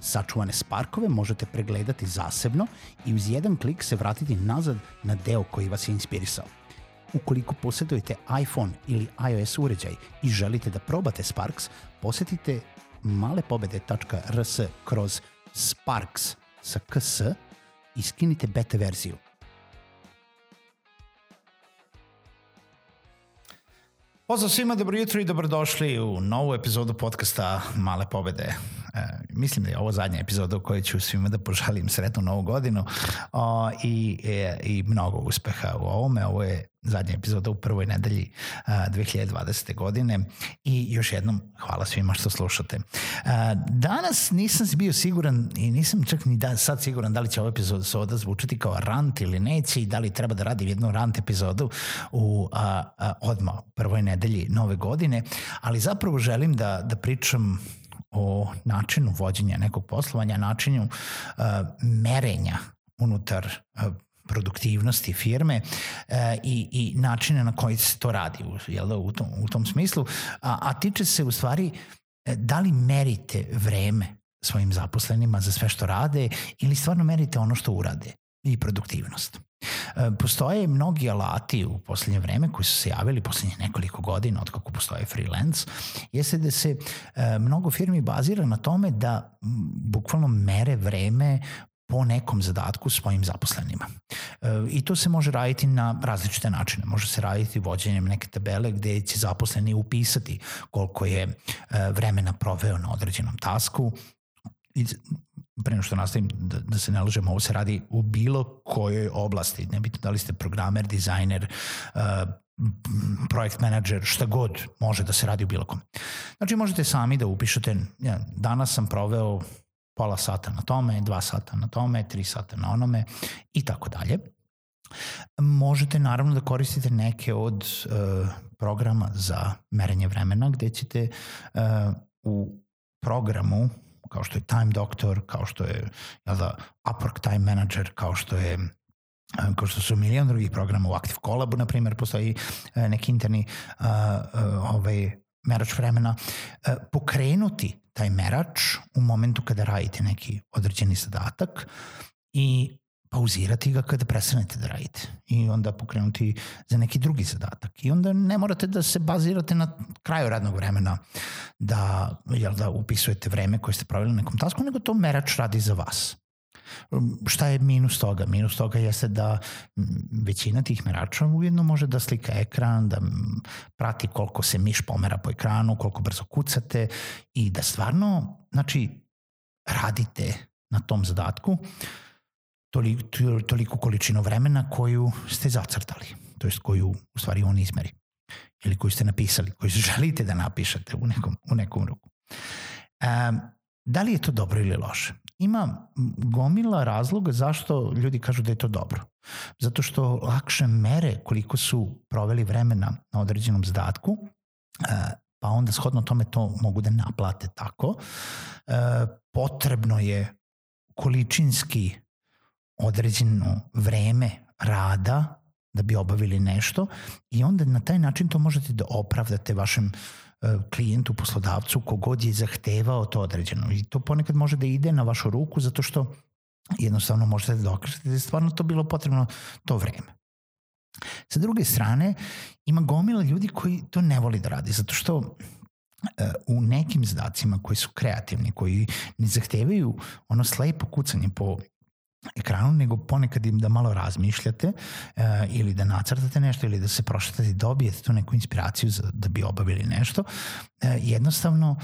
Sačuvane sparkove možete pregledati zasebno i uz jedan klik se vratiti nazad na deo koji vas je inspirisao. Ukoliko posjedujete iPhone ili iOS uređaj i želite da probate Sparks, posetite malepobede.rs kroz Sparks sa ks i skinite beta verziju. Pozdrav svima, dobro jutro i dobrodošli u novu epizodu podcasta Male pobede. E, mislim da je ovo zadnja epizoda u kojoj ću svima da poželim sretnu novu godinu o, i, e, i mnogo uspeha u ovome. Ovo je zadnja epizoda u prvoj nedelji a, 2020. godine i još jednom hvala svima što slušate. Danas nisam bio siguran i nisam čak ni da, sad siguran da li će ova epizoda zvučati kao rant ili neće i da li treba da radim jednu rant epizodu u a, a, odmah prvoj nedelji nove godine, ali zapravo želim da, da pričam o načinu vođenja nekog poslovanja, načinu uh, merenja unutar uh, produktivnosti firme e, i, i načine na koji se to radi u, jel, da, u, tom, u tom smislu, a, a tiče se u stvari e, da li merite vreme svojim zaposlenima za sve što rade ili stvarno merite ono što urade i produktivnost. E, postoje mnogi alati u poslednje vreme koji su se javili poslednje nekoliko godina od kako postoje freelance, jeste da se e, mnogo firmi bazira na tome da bukvalno mere vreme po nekom zadatku svojim zaposlenima. E, I to se može raditi na različite načine. Može se raditi vođenjem neke tabele gde će zaposleni upisati koliko je vremena proveo na određenom tasku, i pre nego što nastavim da, da se ne lažem, ovo se radi u bilo kojoj oblasti, nebitno da li ste programer, dizajner, uh, projekt menadžer, šta god može da se radi u bilo kom. Znači možete sami da upišete, ja, danas sam proveo pola sata na tome, dva sata na tome, tri sata na onome i tako dalje. Možete naravno da koristite neke od uh, programa za merenje vremena gde ćete uh, u programu kao što je Time Doctor, kao što je jel da, Upwork Time Manager, kao što je e, kao što su milion drugih programa u Active Collabu, na primjer, postoji e, neki interni uh, uh, ovaj, merač vremena, uh, pokrenuti taj merač u momentu kada radite neki određeni zadatak i pauzirati ga kada prestanete da radite i onda pokrenuti za neki drugi zadatak. I onda ne morate da se bazirate na kraju radnog vremena da, jel, da upisujete vreme koje ste pravili na nekom tasku, nego to merač radi za vas. Šta je minus toga? Minus toga jeste da većina tih merača ujedno može da slika ekran, da prati koliko se miš pomera po ekranu, koliko brzo kucate i da stvarno, znači, radite na tom zadatku uh, toliko, toliko količinu vremena koju ste zacrtali, to jest koju u stvari on izmeri ili koju ste napisali, koju želite da napišete u nekom, u nekom ruku. Um, da li je to dobro ili loše? Ima gomila razloga zašto ljudi kažu da je to dobro. Zato što lakše mere koliko su proveli vremena na određenom zadatku, uh, pa onda shodno tome to mogu da naplate tako. Uh, potrebno je količinski određeno vreme rada da bi obavili nešto i onda na taj način to možete da opravdate vašem e, klijentu, poslodavcu, kogod je zahtevao to određeno. I to ponekad može da ide na vašu ruku zato što jednostavno možete da dokažete da je stvarno to bilo potrebno to vreme. Sa druge strane, ima gomila ljudi koji to ne voli da radi, zato što e, u nekim zadacima koji su kreativni, koji ne zahtevaju ono slepo kucanje po ekranu, nego ponekad im da malo razmišljate uh, ili da nacrtate nešto ili da se prošetate i dobijete tu neku inspiraciju za, da bi obavili nešto. Uh, jednostavno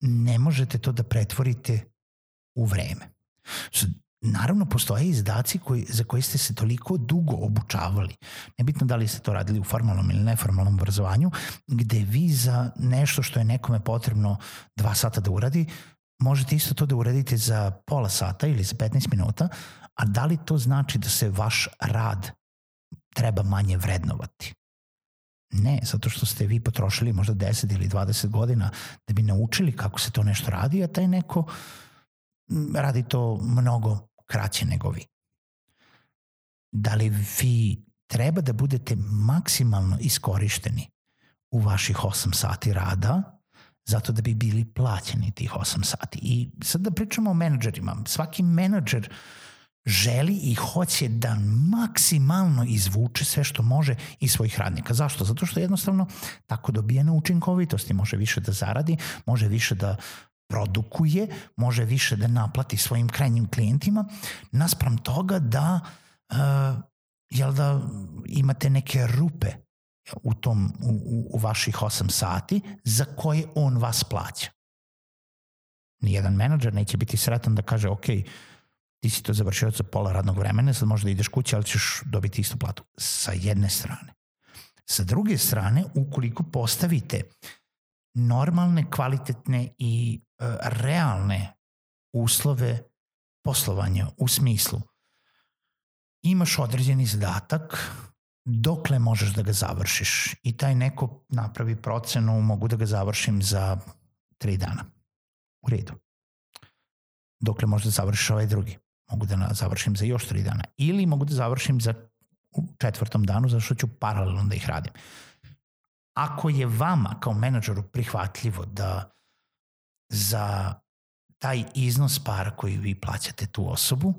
ne možete to da pretvorite u vreme. Naravno, postoje izdaci koji, za koje ste se toliko dugo obučavali. Nebitno da li ste to radili u formalnom ili neformalnom obrazovanju, gde vi za nešto što je nekome potrebno dva sata da uradi, možete isto to da uradite za pola sata ili za 15 minuta, a da li to znači da se vaš rad treba manje vrednovati? Ne, zato što ste vi potrošili možda 10 ili 20 godina da bi naučili kako se to nešto radi, a taj neko radi to mnogo kraće nego vi. Da li vi treba da budete maksimalno iskorišteni u vaših 8 sati rada zato da bi bili plaćeni tih 8 sati. I sad da pričamo o menadžerima. Svaki menadžer želi i hoće da maksimalno izvuče sve što može iz svojih radnika. Zašto? Zato što jednostavno tako dobije na učinkovitosti, može više da zaradi, može više da produkuje, može više da naplati svojim krajnjim klijentima, naspram toga da uh, jel da imate neke rupe u, tom, u, u vaših 8 sati za koje on vas plaća. Nijedan menadžer neće biti sretan da kaže ok, ti si to završio za pola radnog vremena, sad možda ideš kući, ali ćeš dobiti istu platu. Sa jedne strane. Sa druge strane, ukoliko postavite normalne, kvalitetne i uh, realne uslove poslovanja u smislu imaš određeni zadatak dokle možeš da ga završiš i taj neko napravi procenu mogu da ga završim za tri dana. U redu. Dokle možeš da završiš ovaj drugi? Mogu da završim za još tri dana. Ili mogu da završim za u četvrtom danu, zašto ću paralelno da ih radim. Ako je vama kao menadžeru prihvatljivo da za taj iznos para koji vi plaćate tu osobu,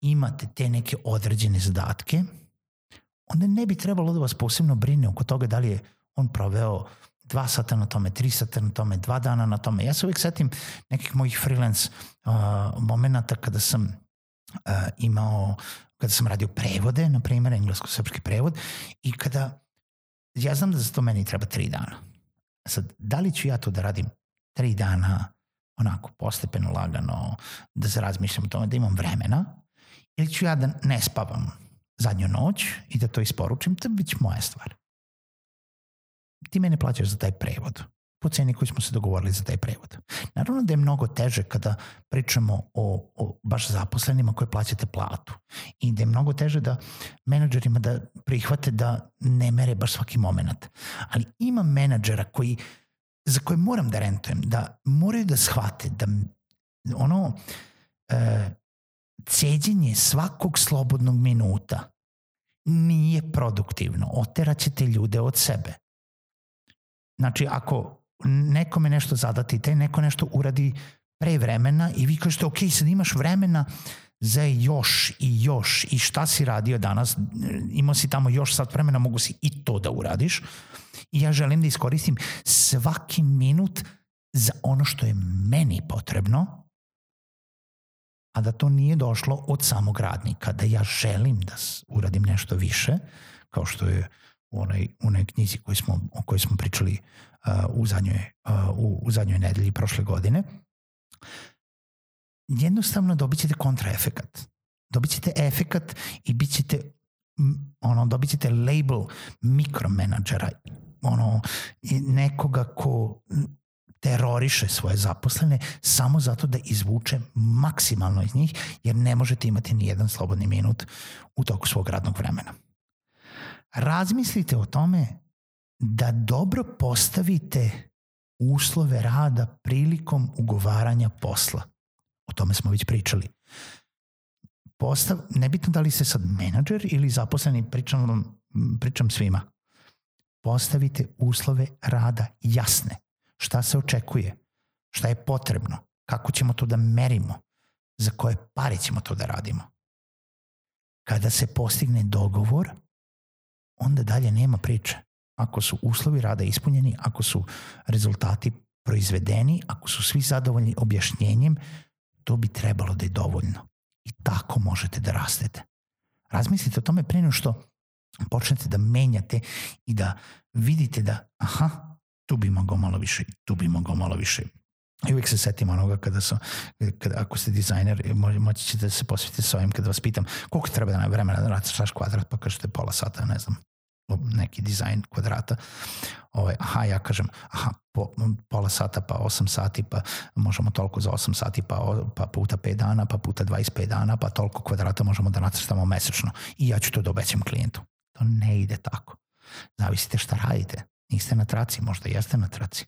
imate te neke određene zadatke, onda ne bi trebalo da vas posebno brine oko toga da li je on proveo dva sata na tome, tri sata na tome, dva dana na tome. Ja se uvijek setim nekih mojih freelance uh, momenta kada sam uh, imao, kada sam radio prevode, na primjer, englesko-srpski prevod, i kada, ja znam da za to meni treba tri dana. Sad, da li ću ja to da radim tri dana, onako, postepeno, lagano, da se razmišljam o tome, da imam vremena, ili ću ja da ne spavam zadnju noć i da to isporučim, to je moja stvar. Ti mene plaćaš za taj prevod po ceni koju smo se dogovorili za taj prevod. Naravno da je mnogo teže kada pričamo o, o baš zaposlenima koje plaćate platu i da je mnogo teže da menadžerima da prihvate da ne mere baš svaki moment. Ali ima menadžera koji, za koje moram da rentujem, da moraju da shvate da ono e, ceđenje svakog slobodnog minuta nije produktivno. Oteraćete ljude od sebe. Znači, ako nekome nešto zadati, taj neko nešto uradi pre vremena i vi kažete, ok, sad imaš vremena za još i još i šta si radio danas, imao si tamo još sat vremena, mogu si i to da uradiš i ja želim da iskoristim svaki minut za ono što je meni potrebno, a da to nije došlo od samog radnika, da ja želim da uradim nešto više, kao što je u onoj, u onoj knjizi koju smo, o kojoj smo pričali uh, u, zadnjoj, uh, u, u zadnjoj nedelji prošle godine, jednostavno dobit ćete kontraefekat. Dobit ćete efekat i bit ćete ono, dobit ćete label mikromenadžera, ono, nekoga ko teroriše svoje zaposlene samo zato da izvuče maksimalno iz njih, jer ne možete imati ni jedan slobodni minut u toku svog radnog vremena. Razmislite o tome da dobro postavite uslove rada prilikom ugovaranja posla. O tome smo već pričali. Postav, nebitno da li ste sad menadžer ili zaposleni, pričam, pričam svima. Postavite uslove rada jasne šta se očekuje, šta je potrebno, kako ćemo to da merimo, za koje pare ćemo to da radimo. Kada se postigne dogovor, onda dalje nema priče. Ako su uslovi rada ispunjeni, ako su rezultati proizvedeni, ako su svi zadovoljni objašnjenjem, to bi trebalo da je dovoljno. I tako možete da rastete. Razmislite o tome prije što počnete da menjate i da vidite da aha, tu bi mogao malo više, tu bi mogao malo više. I uvijek se setim onoga kada su, kada, ako ste dizajner, moći ćete da se posvetiti sa ovim kada vas pitam koliko treba da na vremena da radiš kvadrat, pa kažete pola sata, ne znam, neki dizajn kvadrata. Ovaj, aha, ja kažem, aha, po, pola sata pa 8 sati, pa možemo toliko za 8 sati, pa, pa puta 5 dana, pa puta 25 dana, pa toliko kvadrata možemo da nacrtamo mesečno. I ja ću to da obećam klijentu. To ne ide tako. Zavisite šta radite. Niste na traci, možda jeste na traci.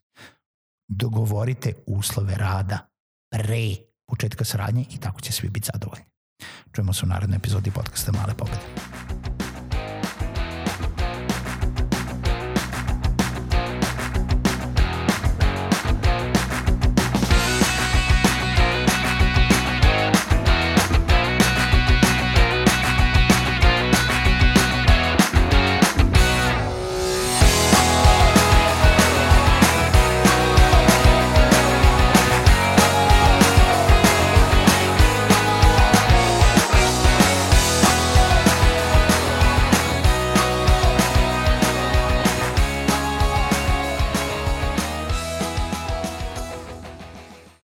Dogovorite uslove rada pre početka saradnje i tako će svi biti zadovoljni. Čujemo se u narednoj epizodi podcasta Male pobede.